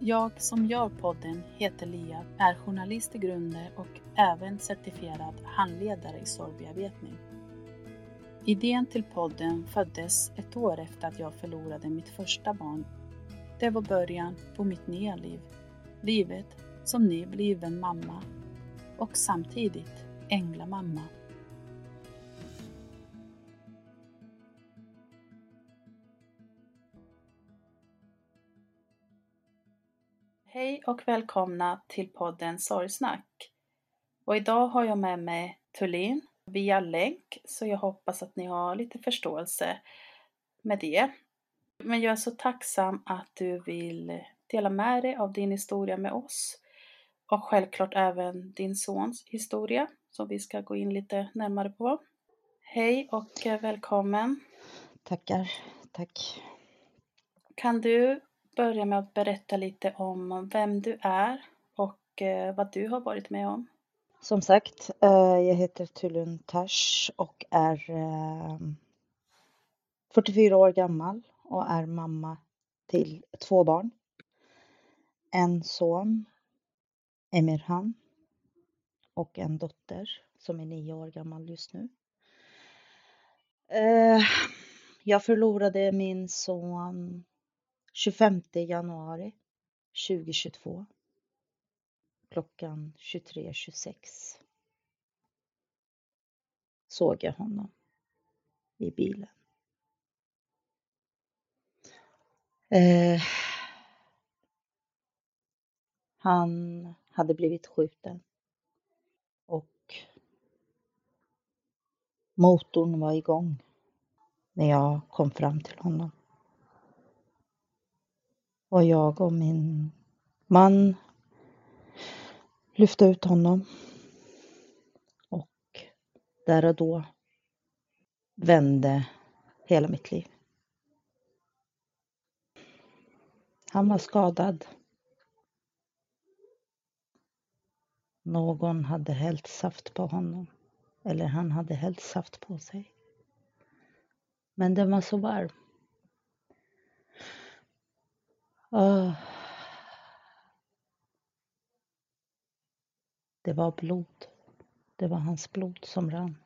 Jag som gör podden heter Lia, är journalist i grunden och även certifierad handledare i sorgbearbetning. Idén till podden föddes ett år efter att jag förlorade mitt första barn. Det var början på mitt nya liv. Livet som nybliven mamma och samtidigt änglamamma. Hej och välkomna till podden Sorgsnack. Och idag har jag med mig Tullin via länk, så jag hoppas att ni har lite förståelse med det. Men jag är så tacksam att du vill dela med dig av din historia med oss och självklart även din sons historia som vi ska gå in lite närmare på. Hej och välkommen! Tackar, tack. Kan du börja med att berätta lite om vem du är och eh, vad du har varit med om. Som sagt, eh, jag heter Tulun Tash och är eh, 44 år gammal och är mamma till två barn. En son, Emirhan, och en dotter som är nio år gammal just nu. Jag förlorade min son 25 januari 2022 klockan 23.26 såg jag honom i bilen. Eh, han hade blivit skjuten och motorn var igång när jag kom fram till honom. Och jag och min man lyfte ut honom. Och där och då vände hela mitt liv. Han var skadad. Någon hade hällt saft på honom. Eller han hade hällt saft på sig. Men den var så varm. Oh. Det var blod. Det var hans blod som rann.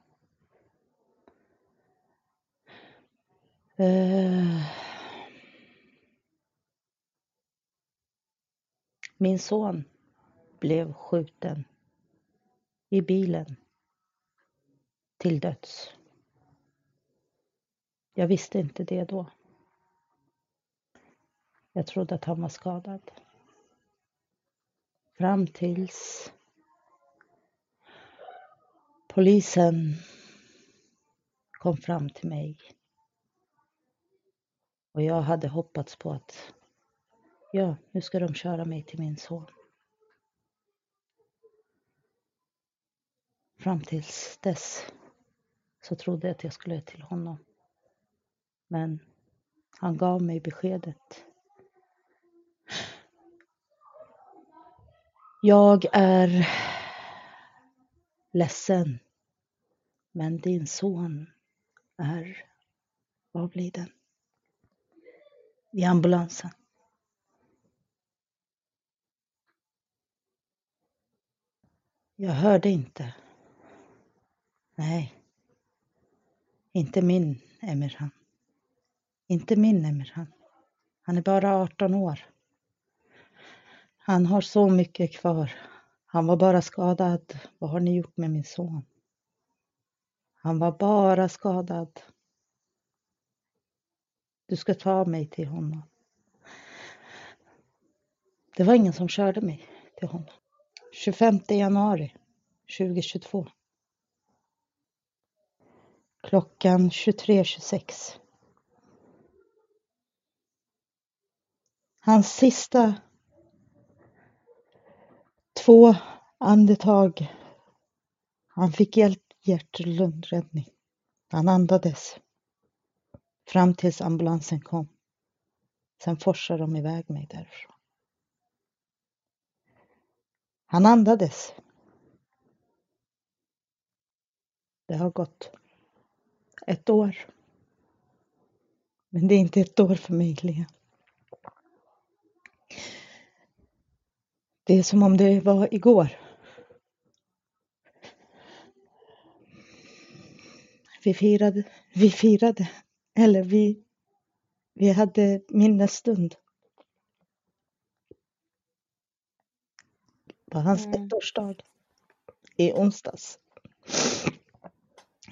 Eh. Min son blev skjuten i bilen till döds. Jag visste inte det då. Jag trodde att han var skadad. Fram tills polisen kom fram till mig. Och jag hade hoppats på att, ja, nu ska de köra mig till min son. Fram tills dess så trodde jag att jag skulle till honom. Men han gav mig beskedet. Jag är ledsen, men din son är avliden i ambulansen. Jag hörde inte. Nej. Inte min Emirhan. Inte min Emirhan. Han är bara 18 år. Han har så mycket kvar. Han var bara skadad. Vad har ni gjort med min son? Han var bara skadad. Du ska ta mig till honom. Det var ingen som körde mig till honom. 25 januari 2022. Klockan 23.26. Hans sista två andetag. Han fick hjärt-lungräddning. Han andades fram tills ambulansen kom. Sen forsade de iväg mig därifrån. Han andades. Det har gått ett år. Men det är inte ett år för mig, Lea. Det är som om det var igår. Vi firade, vi firade, eller vi, vi hade minnesstund. På hans mm. ettårsdag i onsdags.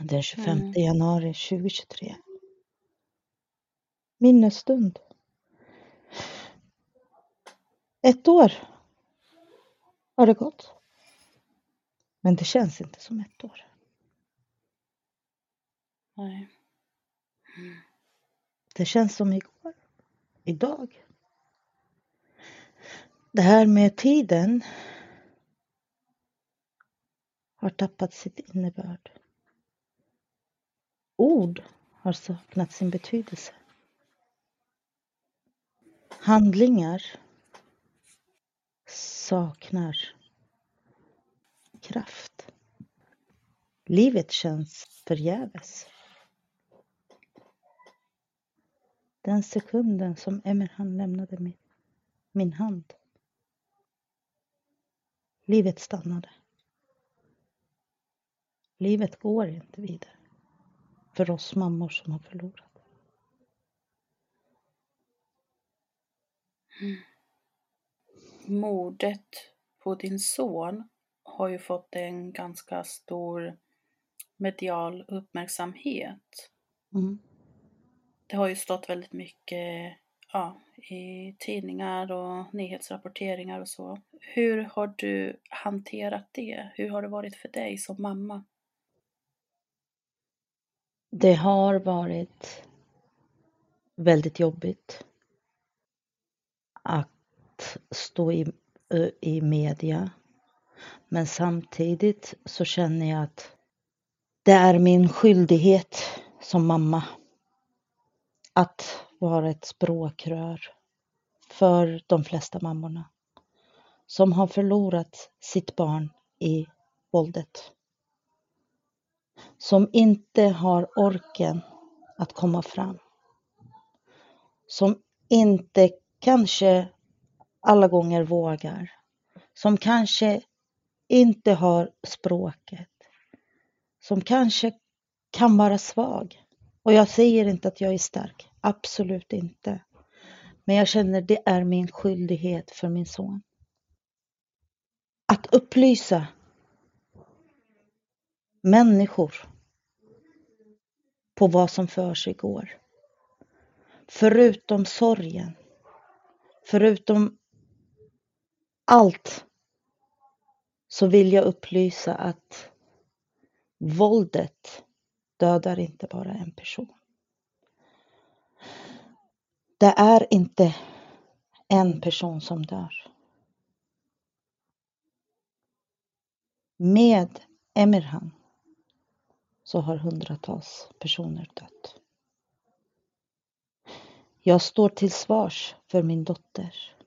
Den 25 mm. januari 2023. Minnesstund. Ett år har det gått. Men det känns inte som ett år. Nej. Mm. Det känns som igår. Idag. Det här med tiden har tappat sitt innebörd. Ord har saknat sin betydelse. Handlingar saknar kraft. Livet känns förgäves. Den sekunden som Emerhan lämnade min, min hand. Livet stannade. Livet går inte vidare för oss mammor som har förlorat. Mm. Mordet på din son har ju fått en ganska stor medial uppmärksamhet. Mm. Det har ju stått väldigt mycket ja, i tidningar och nyhetsrapporteringar och så. Hur har du hanterat det? Hur har det varit för dig som mamma? Det har varit väldigt jobbigt att stå i, i media. Men samtidigt så känner jag att det är min skyldighet som mamma att vara ett språkrör för de flesta mammorna som har förlorat sitt barn i våldet som inte har orken att komma fram. Som inte kanske alla gånger vågar. Som kanske inte har språket. Som kanske kan vara svag. Och jag säger inte att jag är stark, absolut inte. Men jag känner det är min skyldighet för min son. Att upplysa människor på vad som för sig går. Förutom sorgen, förutom allt så vill jag upplysa att våldet dödar inte bara en person. Det är inte en person som dör. Med Emirhan så har hundratals personer dött. Jag står till svars för min dotter.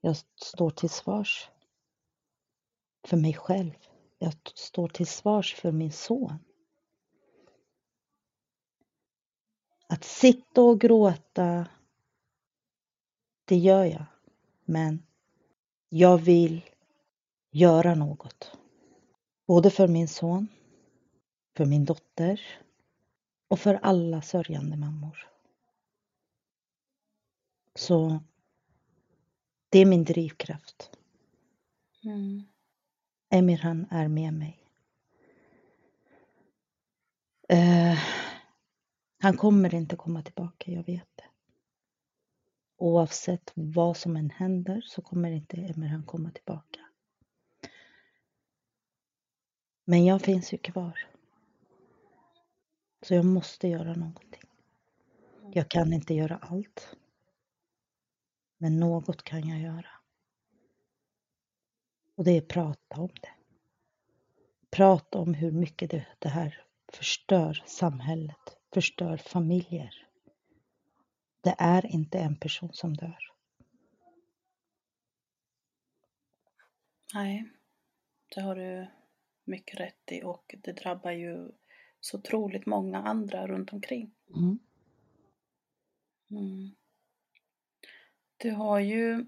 Jag står till svars för mig själv. Jag står till svars för min son. Att sitta och gråta, det gör jag. Men jag vill göra något. Både för min son, för min dotter och för alla sörjande mammor. Så det är min drivkraft. Mm. Emirhan är med mig. Uh, han kommer inte komma tillbaka, jag vet det. Oavsett vad som än händer så kommer inte Emirhan komma tillbaka. Men jag finns ju kvar. Så jag måste göra någonting. Jag kan inte göra allt. Men något kan jag göra. Och det är prata om det. Prata om hur mycket det, det här förstör samhället, förstör familjer. Det är inte en person som dör. Nej, det har du mycket rätt i och det drabbar ju så otroligt många andra runt omkring. Mm. Mm. Du har ju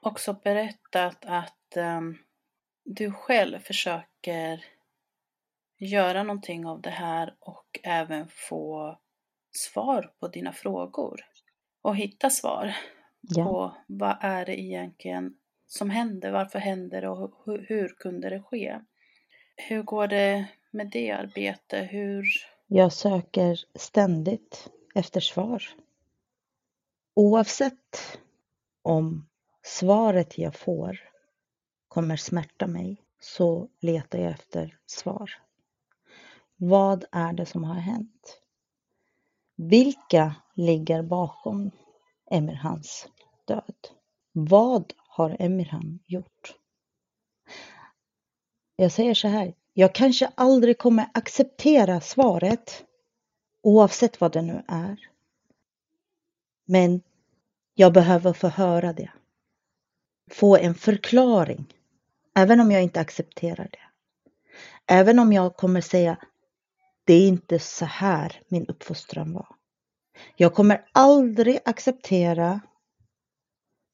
också berättat att um, du själv försöker göra någonting av det här och även få svar på dina frågor och hitta svar Ja. på vad är det egentligen som händer, varför händer det och hur, hur kunde det ske? Hur går det med det arbetet? Hur... Jag söker ständigt efter svar. Oavsett om svaret jag får kommer smärta mig så letar jag efter svar. Vad är det som har hänt? Vilka ligger bakom Emirhans död? Vad har Emirhan gjort? Jag säger så här, jag kanske aldrig kommer acceptera svaret oavsett vad det nu är. Men jag behöver få höra det. Få en förklaring. Även om jag inte accepterar det. Även om jag kommer säga det är inte så här min uppfostran var. Jag kommer aldrig acceptera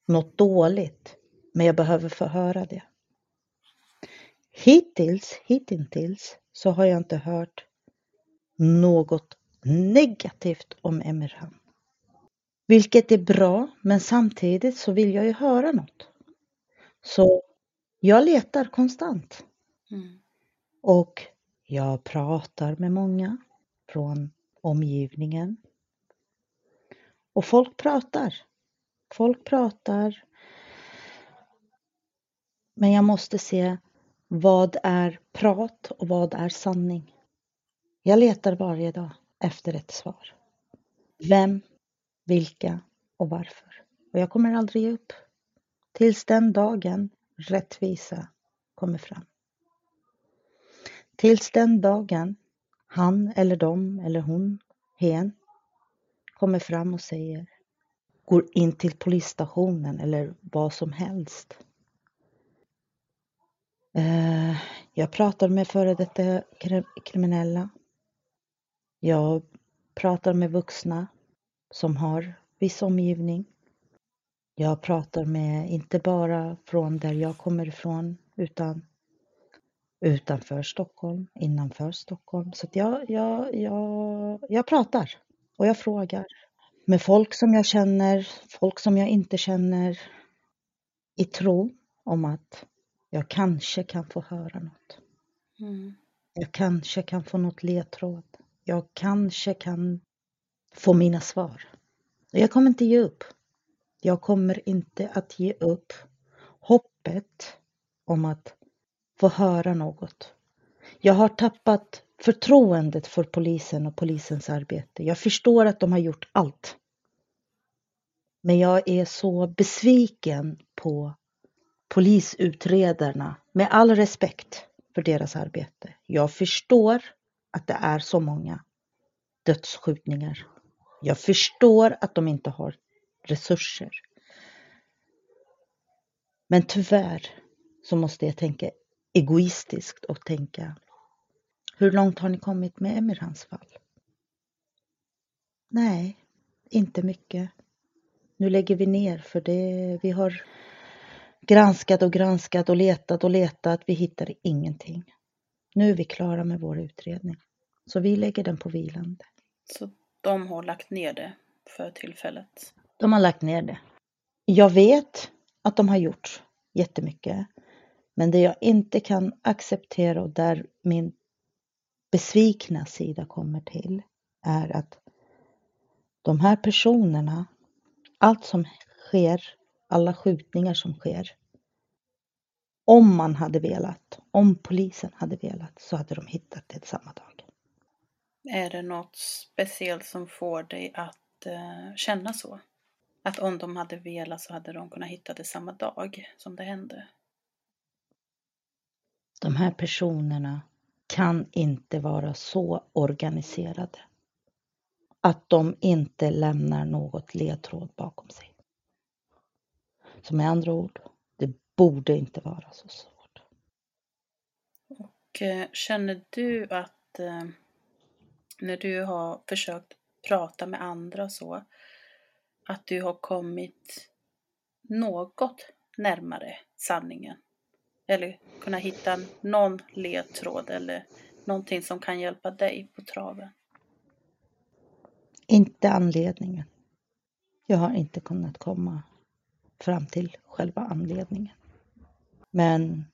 något dåligt, men jag behöver få höra det. Hittills, hittills så har jag inte hört något negativt om Emirhan. Vilket är bra, men samtidigt så vill jag ju höra något. Så jag letar konstant. Mm. Och jag pratar med många från omgivningen. Och folk pratar. Folk pratar. Men jag måste se vad är prat och vad är sanning. Jag letar varje dag efter ett svar. Vem, vilka och varför. Och jag kommer aldrig ge upp. Tills den dagen rättvisa kommer fram. Tills den dagen han eller de eller hon, hen, kommer fram och säger går in till polisstationen eller vad som helst. Eh, jag pratar med före detta kriminella. Jag pratar med vuxna som har viss omgivning. Jag pratar med, inte bara från där jag kommer ifrån, utan utanför Stockholm, innanför Stockholm. Så jag, jag, jag, jag pratar och jag frågar med folk som jag känner, folk som jag inte känner i tro om att jag kanske kan få höra något. Mm. Jag kanske kan få något ledtråd. Jag kanske kan få mina svar. Jag kommer inte ge upp. Jag kommer inte att ge upp hoppet om att få höra något. Jag har tappat förtroendet för polisen och polisens arbete. Jag förstår att de har gjort allt. Men jag är så besviken på polisutredarna, med all respekt för deras arbete. Jag förstår att det är så många dödsskjutningar. Jag förstår att de inte har resurser. Men tyvärr så måste jag tänka egoistiskt och tänka hur långt har ni kommit med Emirhans fall? Nej, inte mycket. Nu lägger vi ner för det, vi har granskat och granskat och letat och letat. Vi hittar ingenting. Nu är vi klara med vår utredning. Så vi lägger den på vilande. Så de har lagt ner det för tillfället? De har lagt ner det. Jag vet att de har gjort jättemycket. Men det jag inte kan acceptera och där min besvikna sida kommer till är att de här personerna, allt som sker, alla skjutningar som sker, om man hade velat, om polisen hade velat, så hade de hittat det samma dag. Är det något speciellt som får dig att uh, känna så? Att om de hade velat så hade de kunnat hitta det samma dag som det hände? De här personerna kan inte vara så organiserade att de inte lämnar något ledtråd bakom sig. Så med andra ord, det borde inte vara så svårt. Och eh, känner du att eh, när du har försökt prata med andra så, att du har kommit något närmare sanningen? Eller kunna hitta någon ledtråd eller någonting som kan hjälpa dig på traven? Inte anledningen. Jag har inte kunnat komma fram till själva anledningen. Men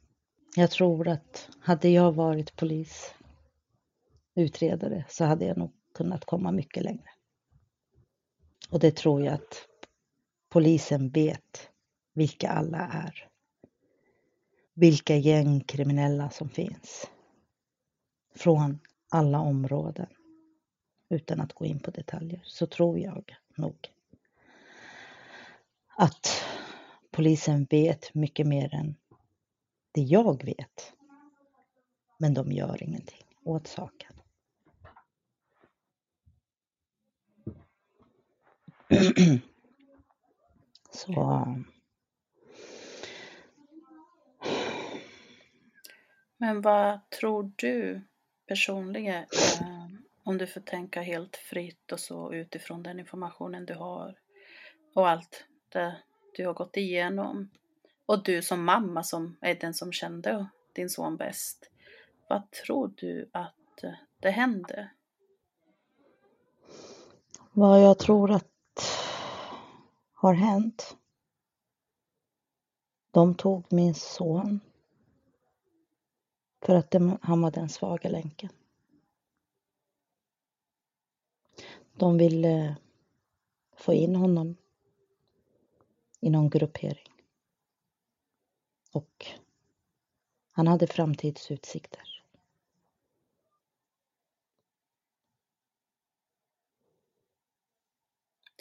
jag tror att hade jag varit polis, utredare, så hade jag nog kunnat komma mycket längre. Och det tror jag att polisen vet vilka alla är. Vilka gängkriminella som finns. Från alla områden. Utan att gå in på detaljer så tror jag nog att polisen vet mycket mer än det jag vet. Men de gör ingenting åt saken. Så. Men vad tror du personligen, eh, om du får tänka helt fritt och så utifrån den informationen du har och allt det du har gått igenom och du som mamma som är den som kände din son bäst. Vad tror du att det hände? Vad jag tror att har hänt. De tog min son för att han var den svaga länken. De ville eh, få in honom i någon gruppering. Och han hade framtidsutsikter.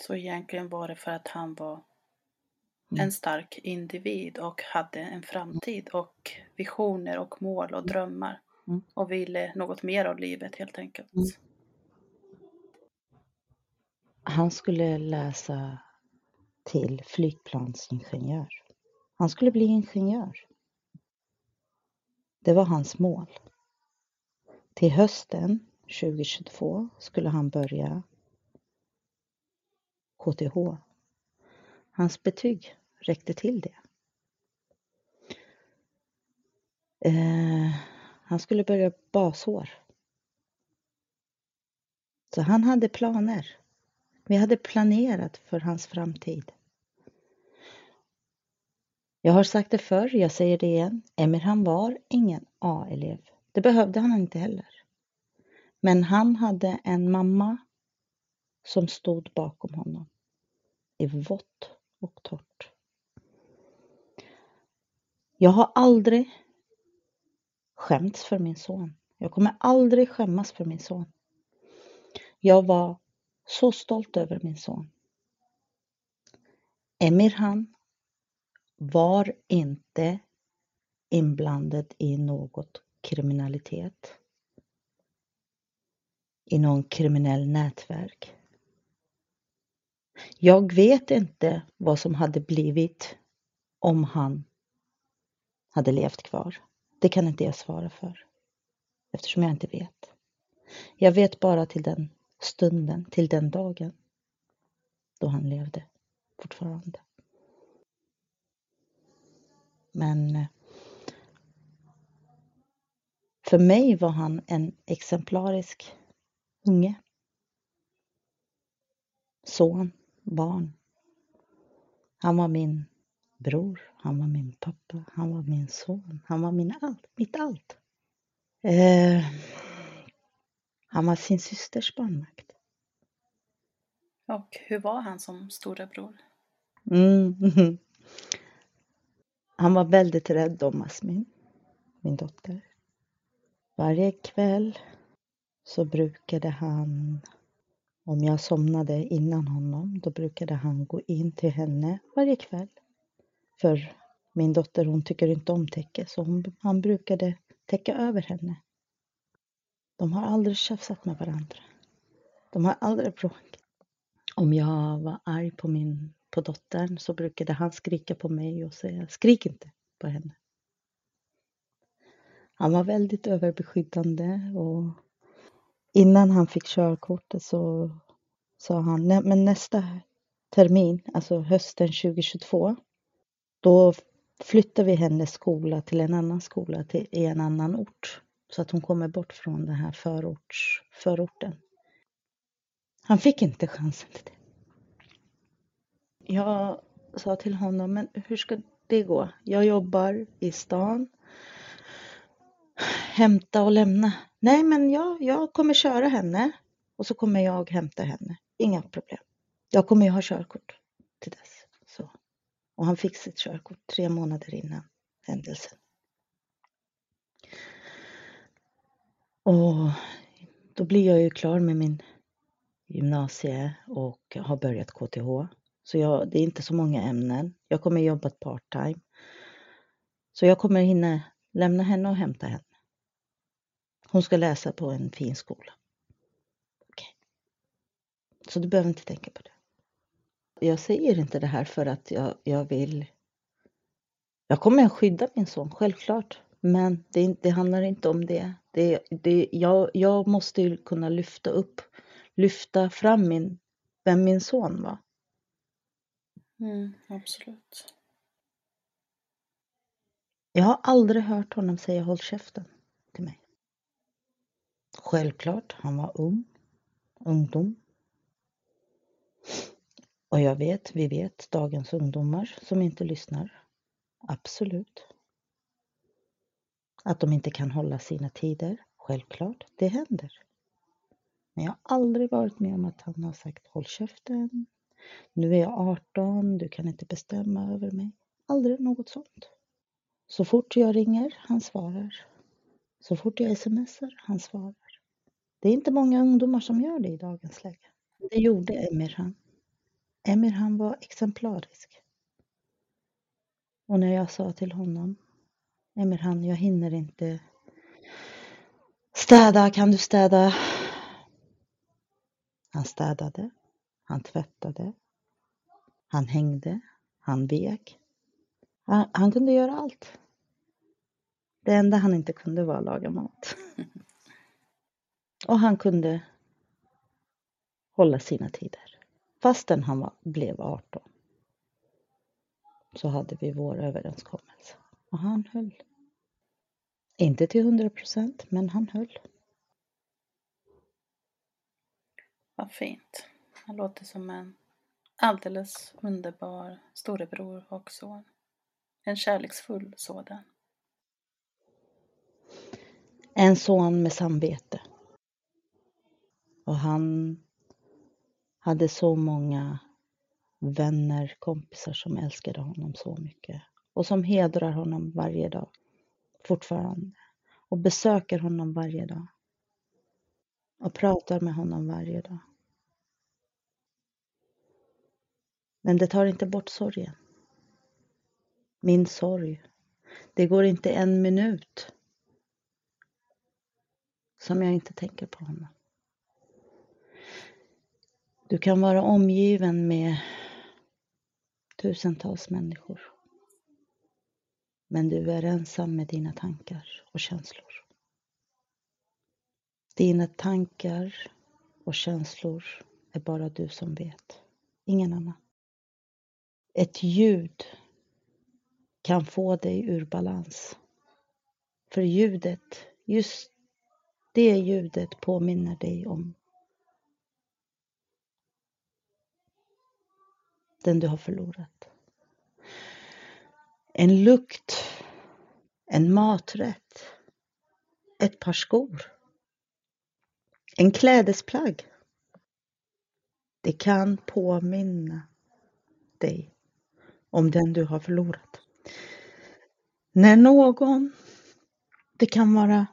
Så egentligen var det för att han var mm. en stark individ och hade en framtid och visioner och mål och drömmar. Mm. Och ville något mer av livet helt enkelt. Mm. Han skulle läsa till flygplansingenjör. Han skulle bli ingenjör. Det var hans mål. Till hösten 2022 skulle han börja KTH. Hans betyg räckte till det. Eh, han skulle börja basår. Så han hade planer. Vi hade planerat för hans framtid. Jag har sagt det förr, jag säger det igen. Emirhan var ingen A-elev. Det behövde han inte heller. Men han hade en mamma som stod bakom honom i vått och torrt. Jag har aldrig skämts för min son. Jag kommer aldrig skämmas för min son. Jag var så stolt över min son. Emirhan var inte inblandad i något kriminalitet. I någon kriminell nätverk. Jag vet inte vad som hade blivit om han hade levt kvar. Det kan inte jag svara för eftersom jag inte vet. Jag vet bara till den stunden, till den dagen då han levde fortfarande. Men eh, för mig var han en exemplarisk unge. Son, barn. Han var min bror, han var min pappa, han var min son, han var min allt, mitt allt. Eh, han var sin systers barnvakt. Och hur var han som storebror? Mm. Han var väldigt rädd om Asmin, min dotter. Varje kväll så brukade han, om jag somnade innan honom, då brukade han gå in till henne varje kväll. För min dotter hon tycker inte om täcke så hon, han brukade täcka över henne. De har aldrig tjafsat med varandra. De har aldrig bråkat. Om jag var arg på min på dottern så brukade han skrika på mig och säga skrik inte på henne. Han var väldigt överbeskyddande och innan han fick körkortet så sa han men nästa termin, alltså hösten 2022, då flyttar vi hennes skola till en annan skola till, i en annan ort så att hon kommer bort från den här förorts, förorten. Han fick inte chansen till det. Jag sa till honom, men hur ska det gå? Jag jobbar i stan. Hämta och lämna. Nej, men jag, jag kommer köra henne och så kommer jag hämta henne. Inga problem. Jag kommer ju ha körkort till dess. Så. Och han fick sitt körkort tre månader innan händelsen. Och då blir jag ju klar med min gymnasie och har börjat KTH. Så jag, det är inte så många ämnen. Jag kommer jobba part-time. Så jag kommer hinna lämna henne och hämta henne. Hon ska läsa på en fin skola. Okay. Så du behöver inte tänka på det. Jag säger inte det här för att jag, jag vill... Jag kommer att skydda min son, självklart. Men det, det handlar inte om det. det, det jag, jag måste kunna lyfta upp, lyfta fram min, vem min son var. Mm, absolut. Jag har aldrig hört honom säga håll käften till mig. Självklart, han var ung, ungdom. Och jag vet, vi vet, dagens ungdomar som inte lyssnar. Absolut. Att de inte kan hålla sina tider. Självklart, det händer. Men jag har aldrig varit med om att han har sagt håll käften, nu är jag 18, du kan inte bestämma över mig. Aldrig något sånt. Så fort jag ringer, han svarar. Så fort jag smsar, han svarar. Det är inte många ungdomar som gör det i dagens läge. Det gjorde Emirhan. Emirhan var exemplarisk. Och när jag sa till honom, Emirhan, jag hinner inte städa, kan du städa? Han städade. Han tvättade. Han hängde. Han vek. Han, han, kunde göra allt. Det enda han inte kunde var att laga mat. Och han kunde hålla sina tider. Fastän han var, blev 18 så hade vi vår överenskommelse. Och han höll. Inte till 100 procent, men han höll. Vad fint. Han låter som en alldeles underbar storebror och son. En kärleksfull sådan. En son med samvete. Och han hade så många vänner, kompisar som älskade honom så mycket och som hedrar honom varje dag fortfarande och besöker honom varje dag och pratar med honom varje dag. Men det tar inte bort sorgen. Min sorg. Det går inte en minut som jag inte tänker på honom. Du kan vara omgiven med tusentals människor. Men du är ensam med dina tankar och känslor. Dina tankar och känslor är bara du som vet, ingen annan. Ett ljud kan få dig ur balans. För ljudet, just det ljudet påminner dig om den du har förlorat. En lukt, en maträtt, ett par skor, en klädesplagg. Det kan påminna dig om den du har förlorat. När någon, det kan vara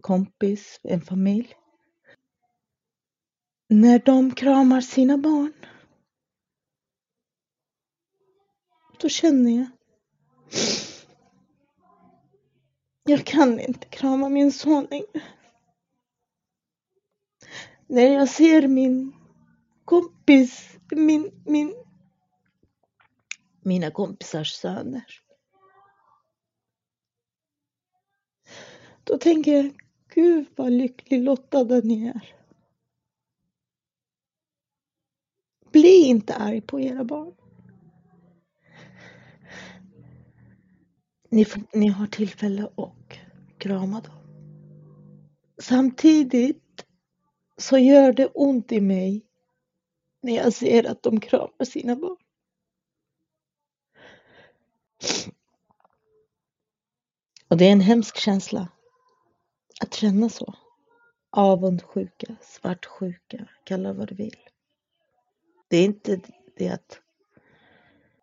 kompis, en familj, när de kramar sina barn, då känner jag jag kan inte krama min son längre. När jag ser min kompis, min, min, mina kompisars söner. Då tänker jag, gud vad lycklig lottade ni är. Bli inte arg på era barn. Ni, ni har tillfälle att krama dem. Samtidigt så gör det ont i mig när jag ser att de kramar sina barn. Och det är en hemsk känsla att känna så. Avundsjuka, svartsjuka, kalla vad du vill. Det är inte det att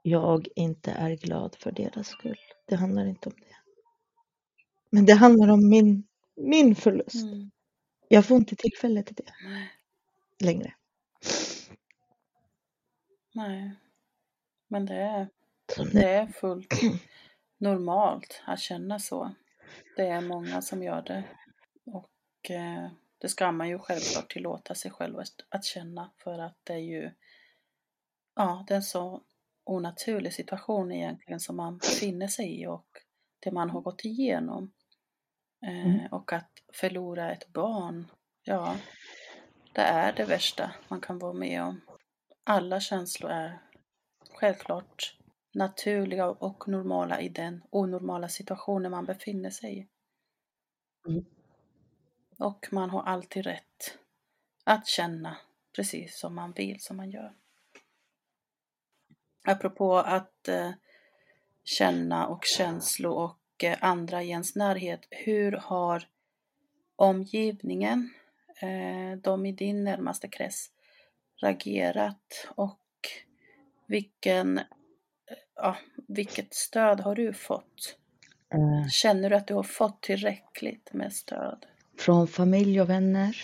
jag inte är glad för deras skull. Det handlar inte om det. Men det handlar om min, min förlust. Mm. Jag får inte tillfälle till det Nej. längre. Nej. Men det är, det är fullt normalt att känna så. Det är många som gör det. Och eh, det ska man ju självklart tillåta sig själv att, att känna för att det är ju ja, det är så onaturlig situation egentligen som man befinner sig i och det man har gått igenom. Eh, Mm. Och att förlora ett barn, ja, det är det värsta man kan vara med om. Alla känslor är självklart naturliga och normala i den onormala situationen man befinner sig i. Mm. Och man har alltid rätt att känna precis som man vill, som man gör. Apropå att eh, känna och känslor och eh, andra i ens närhet. Hur har omgivningen, eh, de i din närmaste krets, reagerat och vilken, ja, vilket stöd har du fått? Känner du att du har fått tillräckligt med stöd? från familj och vänner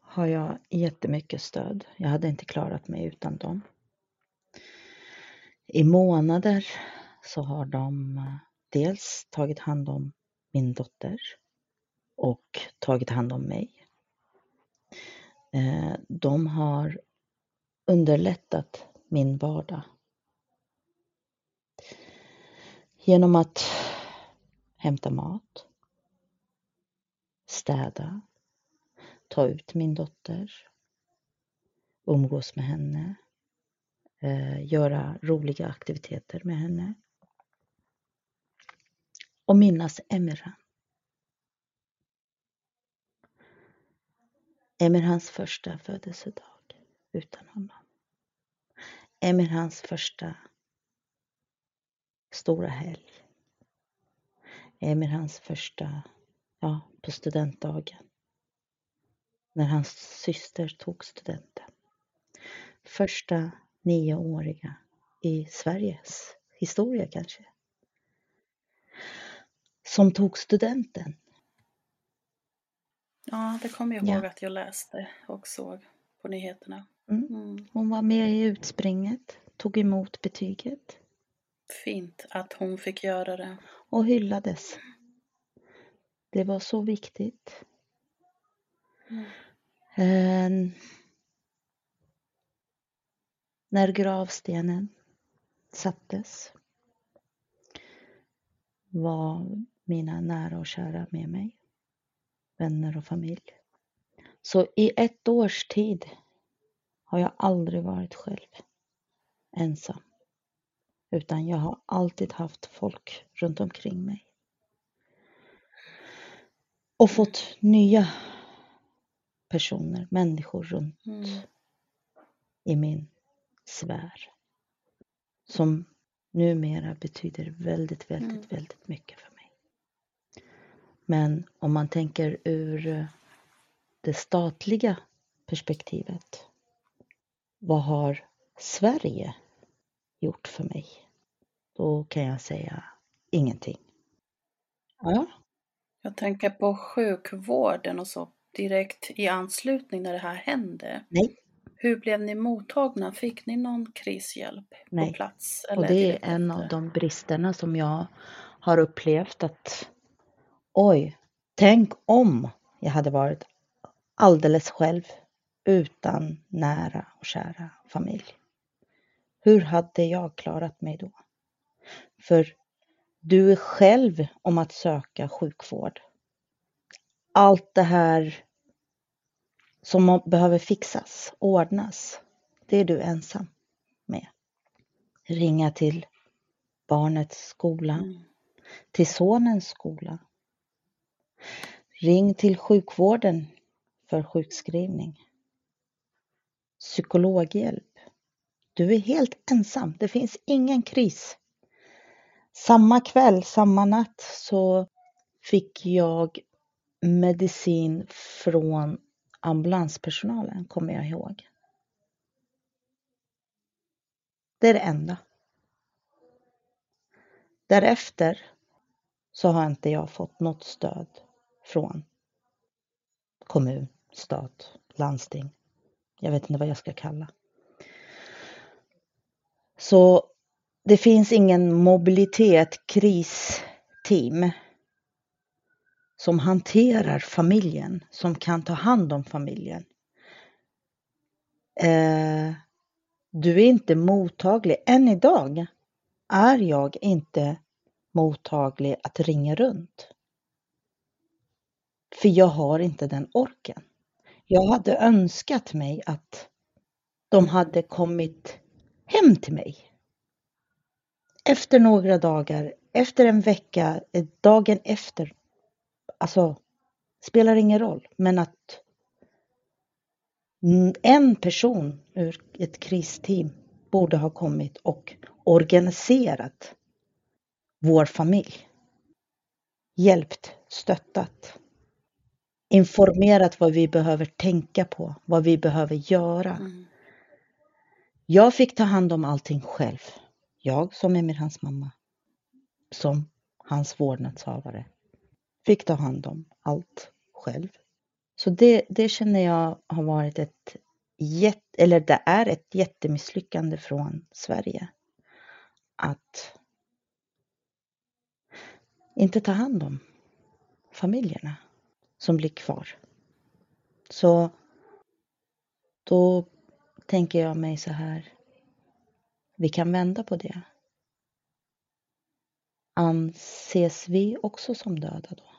har jag jättemycket stöd. Jag hade inte klarat mig utan dem. I månader så har de eh, dels tagit hand om min dotter och tagit hand om mig. Eh, de har underlättat min vardag. Genom att hämta mat, städa, ta ut min dotter, umgås med henne, Eh, göra roliga aktiviteter med henne och minnas Emirhan. Emirhans första födelsedag utan honom. Emirhans första stora helg. Emirhans första, ja, på studentdagen. När hans syster tog studenten. Första nioåriga i Sveriges historia kanske. Som tog studenten. Ja, det kommer jag Ja. ihåg att jag läste och såg på nyheterna. Mm. Mm. Hon var med i utspringet, tog emot betyget Fint att hon fick göra det. och hyllades. Det var så viktigt Eh, när gravstenen sattes var mina nära och kära med mig, vänner och familj. Så i ett års tid har jag aldrig varit själv, ensam. Utan jag har alltid haft folk runt omkring mig. Och fått nya personer, människor runt Mm. i min sfär. Som numera betyder väldigt, väldigt, Mm. väldigt mycket för mig. Men om man tänker ur eh, det statliga perspektivet. Vad har Sverige gjort för mig? Då kan jag säga ingenting. Ja, Jag tänker på sjukvården och så direkt i anslutning när det här hände. nej, Hur blev ni mottagna? Fick ni någon krishjälp Nej. på plats? och Eller det är en av de bristerna som jag har upplevt att oj, tänk om jag hade varit alldeles själv utan nära och kära familj. Hur hade jag klarat mig då? För du är själv om att söka sjukvård. Allt det här som behöver fixas, ordnas, det är du ensam med. Ringa till barnets skola, Mm. till sonens skola. Ring till sjukvården för sjukskrivning. Psykologhjälp. Du är helt ensam. Det finns ingen kris. Samma kväll, samma natt så fick jag medicin från ambulanspersonalen, kommer jag ihåg. Det är det enda. Därefter så har inte jag fått något stöd från kommun, stat, landsting. Jag vet inte vad jag ska kalla. Så det finns ingen mobilitet, kristeam som hanterar familjen, som kan ta hand om familjen. Eh, du är inte mottaglig. Än idag är jag inte mottaglig att ringa runt. För jag har inte den orken. Jag hade önskat mig att de hade kommit hem till mig. Efter några dagar, efter en vecka, eh, dagen efter. Alltså, spelar ingen roll, men att en person ur ett kristeam borde ha kommit och organiserat vår familj. Hjälpt, stöttat. Informerat vad vi behöver tänka på, vad vi behöver göra. Mm. Jag fick ta hand om allting själv. Jag som Emir hans mamma. Som hans vårdnadshavare. Fick ta hand om allt själv. Så det, det känner jag har varit ett jätte, eller det är ett jättemisslyckande från Sverige. Att inte ta hand om familjerna som blir kvar. Så då tänker jag mig så här. Vi kan vända på det. Anses vi också som döda då?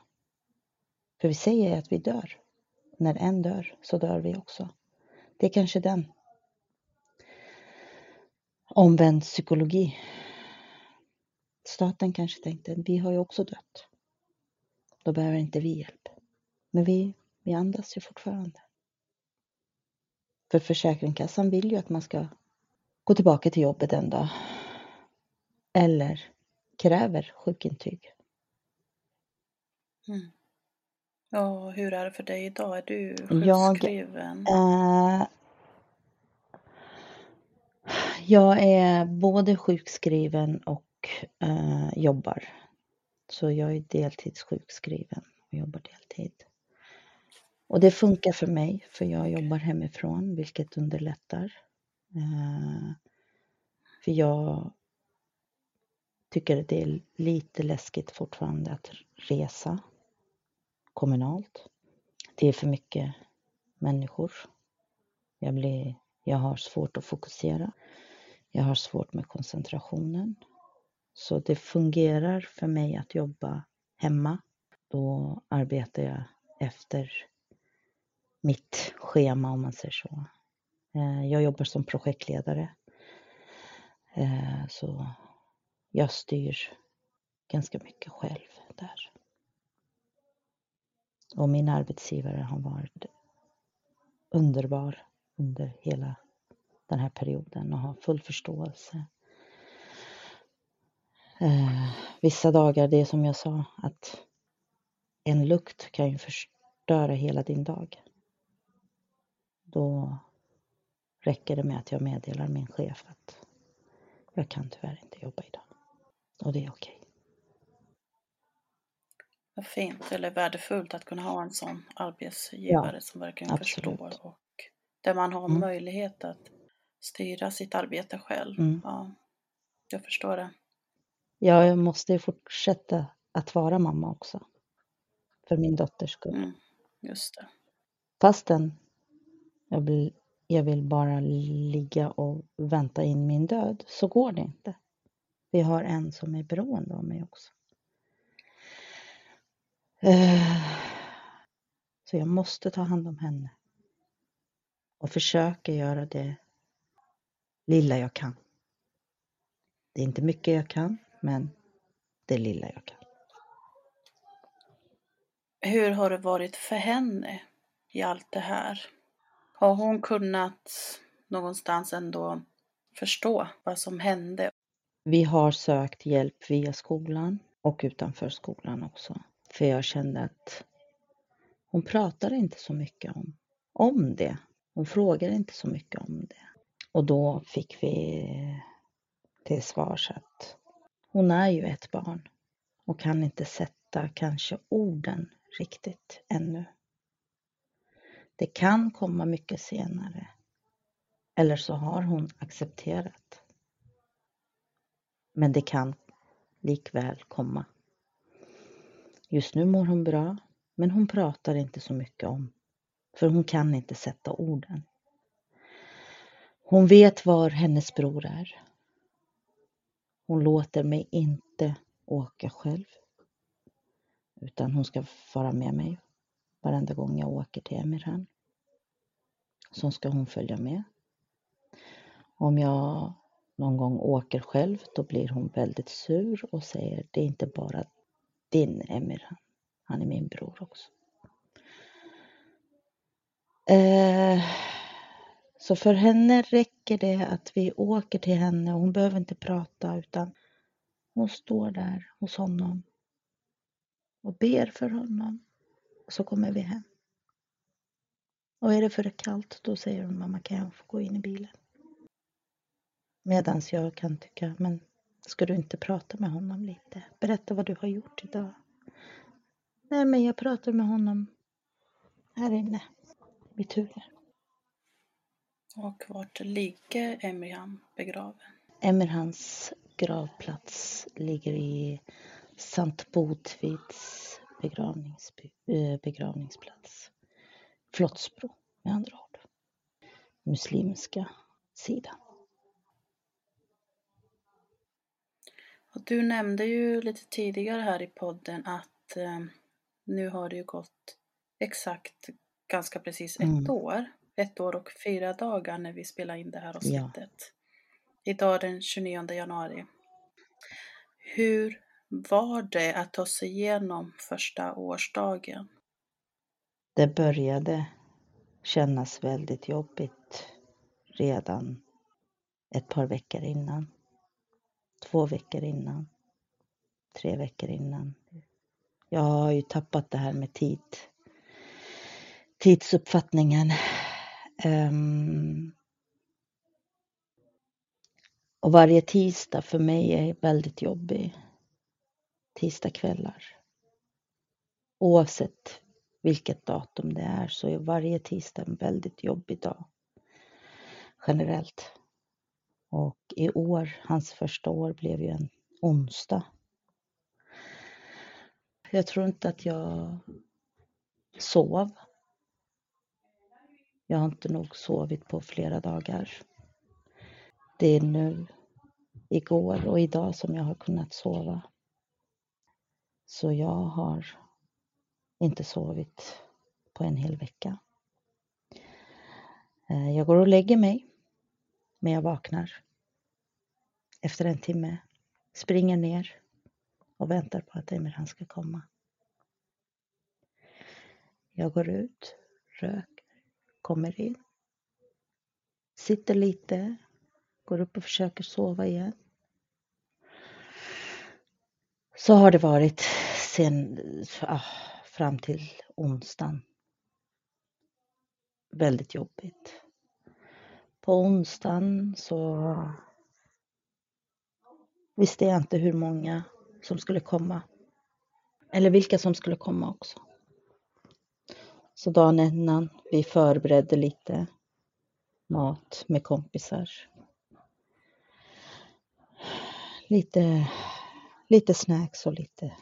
För vi säger att vi dör. När en dör så dör vi också. Det är kanske den omvänd psykologi. Staten kanske tänkte, vi har ju också dött. Då behöver inte vi hjälp. Men vi, vi andas ju fortfarande. För Försäkringskassan vill ju att man ska gå tillbaka till jobbet en dag. Eller kräver sjukintyg. Mm. Ja, hur är det för dig idag? Är du Jag- sjukskriven? Eh, jag är både sjukskriven och eh, jobbar. Så jag är deltidssjukskriven och jobbar deltid. Och det funkar för mig för jag jobbar hemifrån vilket underlättar. Eh, för jag tycker det är lite läskigt fortfarande att resa kommunalt. Det är för mycket människor. Jag, blir, jag har svårt att fokusera. Jag har svårt med koncentrationen. Så det fungerar för mig att jobba hemma. Då arbetar jag efter mitt schema om man säger så. Eh, jag jobbar som projektledare. Eh, så jag styr ganska mycket själv där. Och min arbetsgivare har varit underbar under hela den här perioden och har full förståelse. Eh, vissa dagar, det är som jag sa, att en lukt kan ju förstöra hela din dag. Då räcker det med att jag meddelar min chef att jag kan tyvärr inte jobba idag. Och det är okej. Vad fint eller värdefullt att kunna ha en sån arbetsgivare ja, som verkligen absolut. förstår och där man har mm. möjlighet att styra sitt arbete själv. Mm. Ja, jag förstår det. Ja, jag måste fortsätta att vara mamma också. För min dotters skull. Mm, just det. Fastän jag vill, jag vill bara ligga och vänta in min död så går det inte. Vi har en som är beroende av mig också. Eh, så jag måste ta hand om henne. Och försöka göra det lilla jag kan. Det är inte mycket jag kan, men det lilla jag kan. Hur har det varit för henne i allt det här? Har hon kunnat någonstans ändå förstå vad som hände? Vi har sökt hjälp via skolan och utanför skolan också. För jag kände att hon pratade inte så mycket om, om det. Hon frågade inte så mycket om det. Och då fick vi till svars att hon är ju ett barn och kan inte sätta kanske orden riktigt ännu. Det kan komma mycket senare. Eller så har hon accepterat. Men det kan likväl komma. Just nu mår hon bra, men hon pratar inte så mycket om, för hon kan inte sätta orden. Hon vet var hennes bror är. Hon låter mig inte åka själv, utan hon ska vara med mig varenda gång jag åker till Emirhan. Så ska hon följa med. Om jag någon gång åker själv, då blir hon väldigt sur och säger det är inte bara din Emir, han är min bror också. Eh, så för henne räcker det att vi åker till henne och hon behöver inte prata utan hon står där hos honom och ber för honom. Så kommer vi hem. Och är det för kallt då säger hon mamma kan jag få gå in i bilen? Medans jag kan tycka men Ska du inte prata med honom lite? Berätta vad du har gjort idag. Nej, men jag pratar med honom här inne, mitt huvud. Och vart ligger Emirhan begraven? Emirhans gravplats ligger i Sankt Botvids eh, begravningsplats. Flottsbro med andra ord. Muslimska sidan. Och du nämnde ju lite tidigare här i podden att eh, nu har det ju gått exakt ganska precis ett mm. år. Ett år och fyra dagar när vi spelar in det här avsnittet. Ja. Idag den 29 januari. Hur var det att ta sig igenom första årsdagen? Det började kännas väldigt jobbigt redan ett par veckor innan två veckor innan, tre veckor innan. Jag har ju tappat det här med tid, tidsuppfattningen. Um, och varje tisdag för mig är väldigt jobbig. Tisdagskvällar. Oavsett vilket datum det är så är varje tisdag en väldigt jobbig dag. Generellt. Och i år, hans första år, blev ju en onsdag. Jag tror inte att jag sov. Jag har inte nog sovit på flera dagar. Det är nu, igår och idag som jag har kunnat sova. Så jag har inte sovit på en hel vecka. Eh, jag går och lägger mig, men jag vaknar efter en timme, springer ner och väntar på att Emirhan ska komma. Jag går ut, röker, kommer in, sitter lite, går upp och försöker sova igen. Så har det varit sen, ah, fram till onsdagen. Väldigt jobbigt. På onsdagen så visste jag inte hur många som skulle komma. Eller vilka som skulle komma också. Så dagen innan, vi förberedde lite mat med kompisar. Lite, lite snacks och lite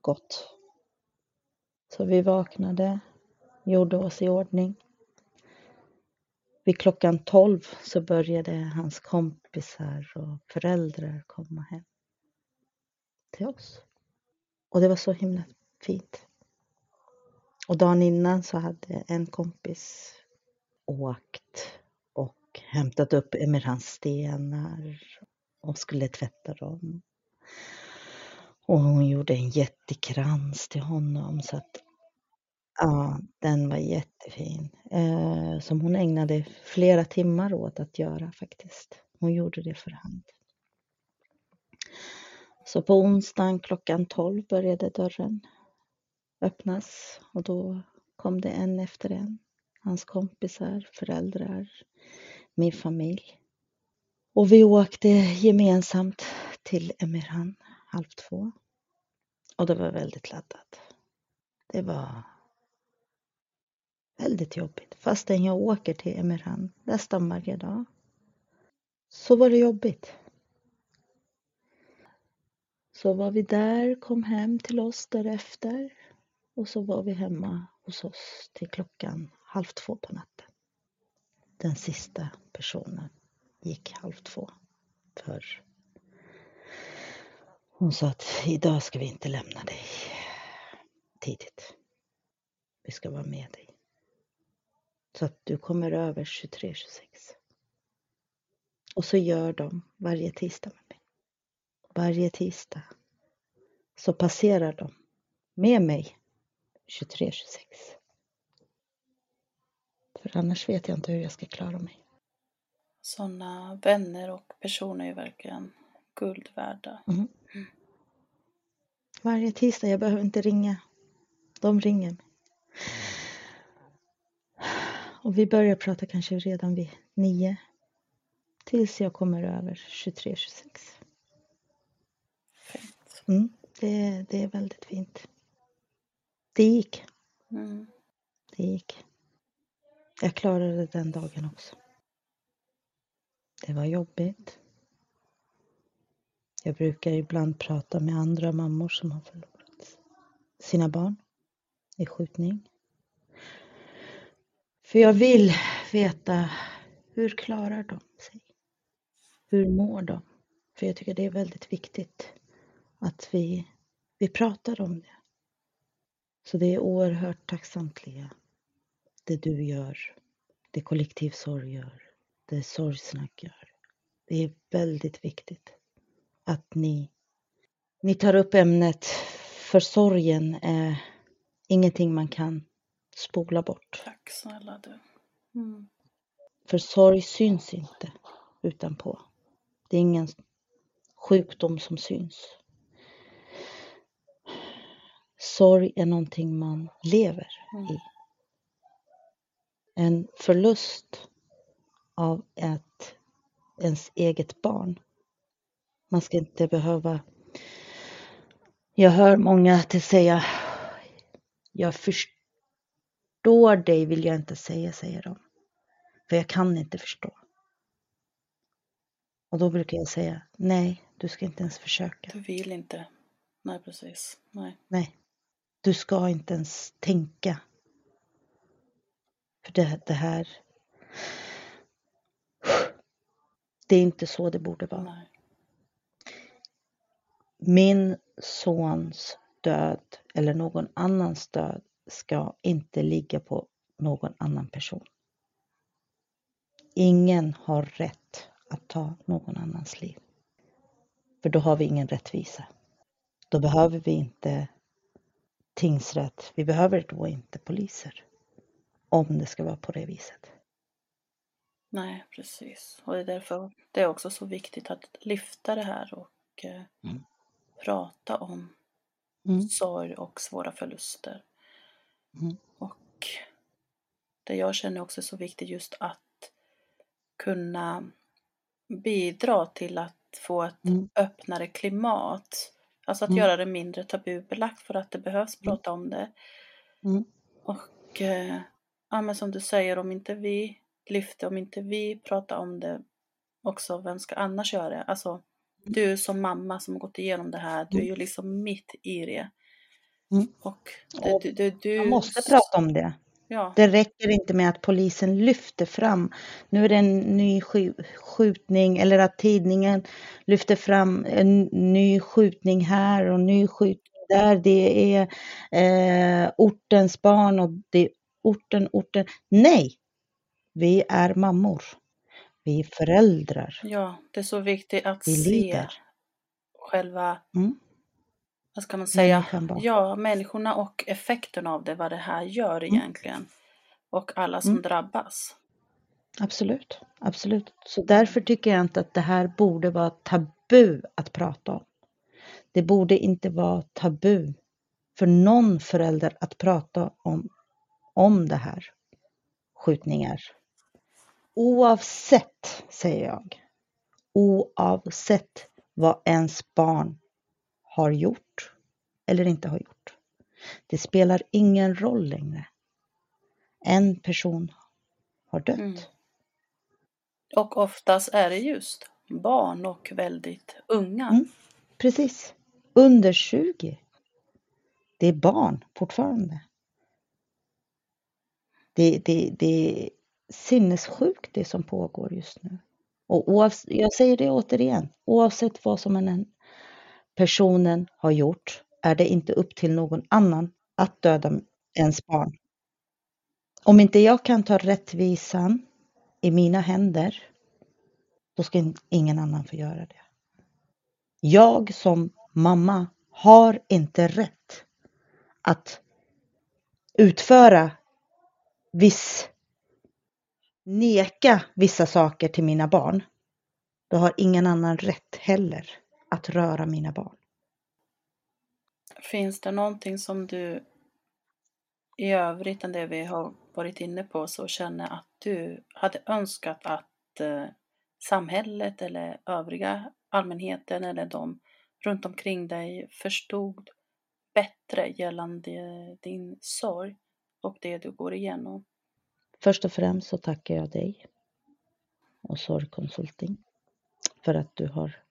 gott. Så vi vaknade, gjorde oss i ordning. Vid klockan tolv så började hans kompisar och föräldrar komma hem till oss. Och det var så himla fint. Och dagen innan så hade en kompis åkt och hämtat upp Emirhans stenar och skulle tvätta dem. Och hon gjorde en jättekrans till honom så att ja, den var jättefin. Eh, som hon ägnade flera timmar åt att göra faktiskt. Hon gjorde det för hand. Så på onsdagen klockan 12 började dörren öppnas och då kom det en efter en. Hans kompisar, föräldrar, min familj. Och vi åkte gemensamt till Emirhan halv två. Och det var väldigt laddat. Det var väldigt jobbigt. Fastän jag åker till Emirhan nästan varje dag. Så var det jobbigt. Så var vi där, kom hem till oss därefter. Och så var vi hemma hos oss till klockan halv två på natten. Den sista personen gick halv två. För hon sa att idag ska vi inte lämna dig tidigt. Vi ska vara med dig. Så att du kommer över 23.26. Och så gör de varje tisdag med mig. Varje tisdag så passerar de med mig 23.26. För annars vet jag inte hur jag ska klara mig. Sådana vänner och personer är verkligen guld värda. Mm. Varje tisdag, jag behöver inte ringa. De ringer mig. Och vi börjar prata kanske redan vid nio. Tills jag kommer över 23-26. Fint. Mm, det, det är väldigt fint. Det gick. Mm. Det gick. Jag klarade den dagen också. Det var jobbigt. Jag brukar ibland prata med andra mammor som har förlorat sina barn i skjutning. För jag vill veta hur klarar de sig? Hur mår de? För jag tycker det är väldigt viktigt att vi, vi pratar om det. Så det är oerhört tacksamt Lea, det du gör, det Kollektiv Sorg gör, det sorgsnack gör. Det är väldigt viktigt att ni, ni tar upp ämnet för sorgen är ingenting man kan spola bort. Tack snälla du. Mm. För sorg syns inte utanpå. Det är ingen sjukdom som syns. Sorg är någonting man lever Mm. i. En förlust av ett ens eget barn. Man ska inte behöva... Jag hör många till säga jag förstår förstår dig vill jag inte säga, säger de. För jag kan inte förstå. Och då brukar jag säga, nej, du ska inte ens försöka. Du vill inte. Nej, precis. Nej. nej. Du ska inte ens tänka. För det, det här... Det är inte så det borde vara. Nej. Min sons död eller någon annans död ska inte ligga på någon annan person. Ingen har rätt att ta någon annans liv. För då har vi ingen rättvisa. Då behöver vi inte tingsrätt. Vi behöver då inte poliser. Om det ska vara på det viset. Nej, precis. Och det är därför det är också så viktigt att lyfta det här och eh, Mm. prata om Mm. sorg och svåra förluster. Mm. Och det jag känner också är så viktigt just att kunna bidra till att få ett Mm. öppnare klimat. Alltså att Mm. göra det mindre tabubelagt för att det behövs prata om det. Mm. Och eh, ja, men som du säger, om inte vi lyfter, om inte vi pratar om det också, vem ska annars göra det? Alltså, du som mamma som har gått igenom det här, du är ju liksom mitt i det. Mm. Och Och du, du, du, Man måste prata om det. Ja, Det räcker inte med att polisen lyfter fram, nu är det en ny sk- skjutning eller att tidningen lyfter fram en ny skjutning här och ny skjutning där. Det är eh, ortens barn och det är orten, orten. Nej! Vi är mammor. Vi är föräldrar. ja, det är så viktigt att Vi se lider. själva, Mm. Vad ska man säga, Människan ja, människorna och effekten av det, vad det här gör Mm. egentligen. Och alla som Mm. drabbas. Absolut, absolut. Så därför tycker jag inte att det här borde vara tabu att prata om. Det borde inte vara tabu för någon förälder att prata om, om det här. Skjutningar. Oavsett, säger jag, oavsett vad ens barn har gjort eller inte har gjort. Det spelar ingen roll längre. En person har dött. Mm. Och oftast är det just barn och väldigt unga. Mm. Precis. Under 20. Det är barn fortfarande. Det, det, det är sinnessjukt det som pågår just nu. Och oavsett, jag säger det återigen, oavsett vad som den personen har gjort är det inte upp till någon annan att döda ens barn. Om inte jag kan ta rättvisan i mina händer, då ska ingen annan få göra det. Jag som mamma har inte rätt att utföra viss, neka vissa saker till mina barn. Då har ingen annan rätt heller att röra mina barn. Finns det någonting som du i övrigt än det vi har varit inne på så känner att du hade önskat att eh, samhället eller övriga allmänheten eller de runt omkring dig förstod bättre gällande din sorg och det du går igenom? Först och främst så tackar jag dig och Sorgkonsulting för att du har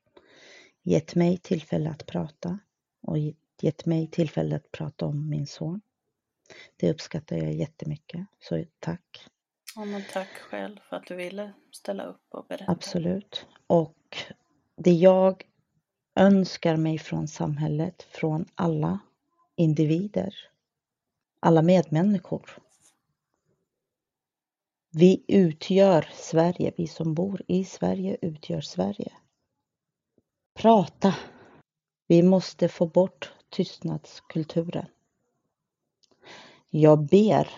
gett mig tillfälle att prata och gett mig tillfälle att prata om min son. Det uppskattar jag jättemycket, så tack. Ja, men tack själv för att du ville ställa upp och berätta. Absolut. Och det jag önskar mig från samhället, från alla individer, alla medmänniskor. Vi utgör Sverige, vi som bor i Sverige utgör Sverige. Prata. Vi måste få bort tystnadskulturen. Jag ber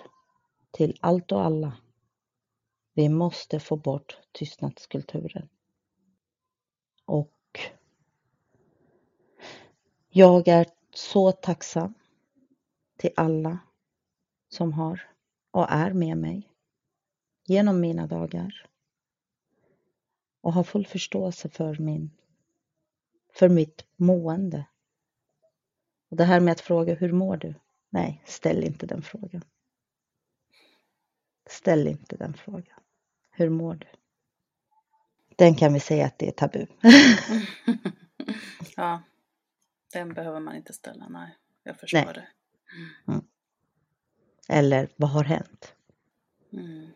till allt och alla. Vi måste få bort tystnadskulturen. Och jag är så tacksam till alla som har och är med mig genom mina dagar och har full förståelse för min för mitt mående. Och det här med att fråga hur mår du? Nej, ställ inte den frågan. Ställ inte den frågan. Hur mår du? Den kan vi säga att det är tabu. ja, den behöver man inte ställa, nej. Jag förstår Nej. det. Eller vad har hänt? Mm.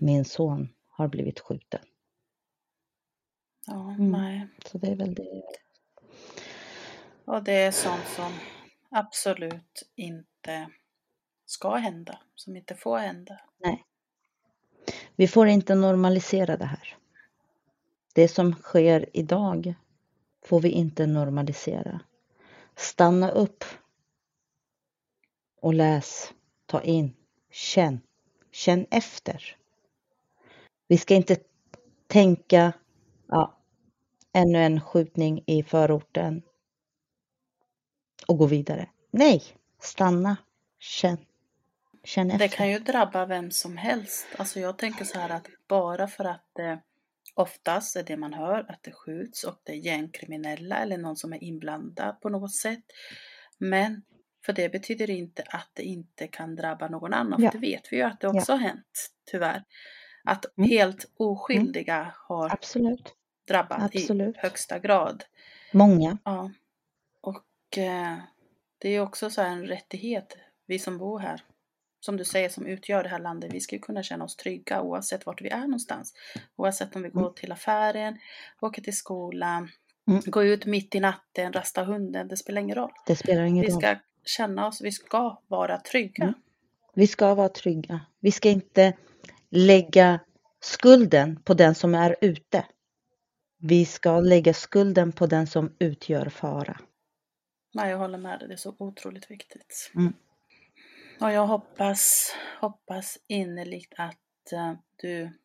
min son har blivit skjuten. Ja, Mm. nej. Så det är väl det. Och det är sånt som absolut inte ska hända, som inte får hända. Nej. Vi får inte normalisera det här. Det som sker idag får vi inte normalisera. Stanna upp och läs, ta in, känn, känn efter. Vi ska inte tänka, ja, ännu en skjutning i förorten och gå vidare. Nej, stanna, känn, känn efter. Det kan ju drabba vem som helst. Alltså jag tänker så här att bara för att det oftast är det man hör, att det skjuts och det är gängkriminella eller någon som är inblandad på något sätt. Men för det betyder inte att det inte kan drabba någon annan. Ja. För det vet vi ju att det också har hänt, tyvärr. Att Mm. helt oskyldiga har Absolut. Drabbat absolut. i högsta grad. Många. Ja. Och eh, det är också så här en rättighet, vi som bor här, som du säger, som utgör det här landet. Vi ska ju kunna känna oss trygga oavsett vart vi är någonstans. Oavsett om vi går till affären, åker till skolan, Mm. går ut mitt i natten, rastar hunden, det spelar ingen roll. Det spelar ingen Vi roll. ska känna oss, vi ska vara trygga. Mm. Vi ska vara trygga. Vi ska inte lägga skulden på den som är ute. Vi ska lägga skulden på den som utgör fara. Nej, jag håller med dig, det är så otroligt viktigt. Mm. Och jag hoppas, hoppas innerligt att eh, du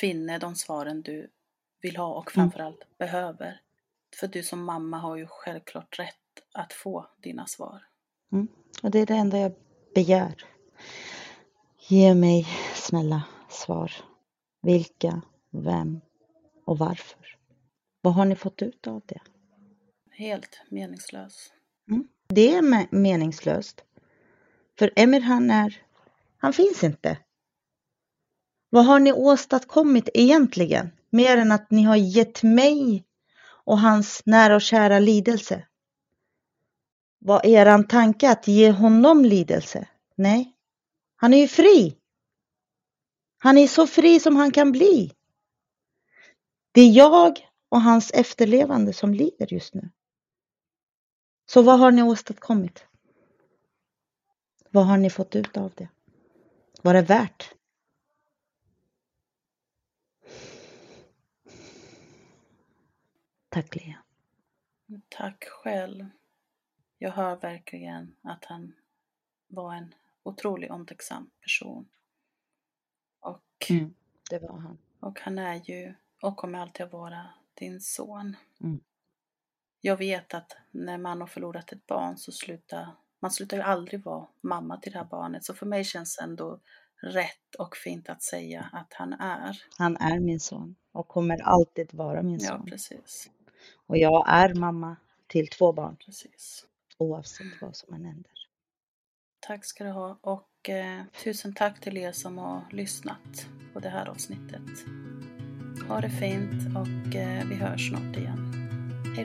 finner de svaren du vill ha och Mm. framförallt behöver. För du som mamma har ju självklart rätt att få dina svar. Och det är det enda jag begär. Ge mig snälla svar. Vilka, vem och varför? Vad har ni fått ut av det? Helt meningslös. Det är me- meningslöst. För Emir han är, han finns inte. Vad har ni åstadkommit egentligen? Mer än att ni har gett mig och hans nära och kära lidelse. Var eran tanke att ge honom lidelse? Nej, han är ju fri. Han är så fri som han kan bli. Det är jag och hans efterlevande som lider just nu. Så vad har ni åstadkommit? Vad har ni fått ut av det? Var det värt? Tack Lea. Tack själv. Jag hör verkligen att han var en otroligt omtänksam person. Och, Det var han. och han är ju och kommer alltid att vara din son. Mm. Jag vet att när man har förlorat ett barn så slutar man slutar ju aldrig vara mamma till det här barnet. Så för mig känns det ändå rätt och fint att säga att han är. Han är min son och kommer alltid vara min Ja, son. precis. Och jag är mamma till två barn precis. oavsett vad som än händer. Tack ska du ha och eh, tusen tack till er som har lyssnat på det här avsnittet. Ha det fint och eh, vi hörs snart igen. Hej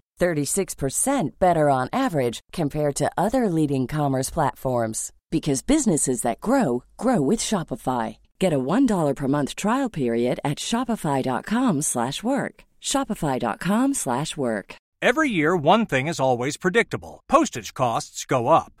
36% better on average compared to other leading commerce platforms because businesses that grow grow with Shopify. Get a $1 per month trial period at shopify.com/work. shopify.com/work. Every year, one thing is always predictable postage costs go up.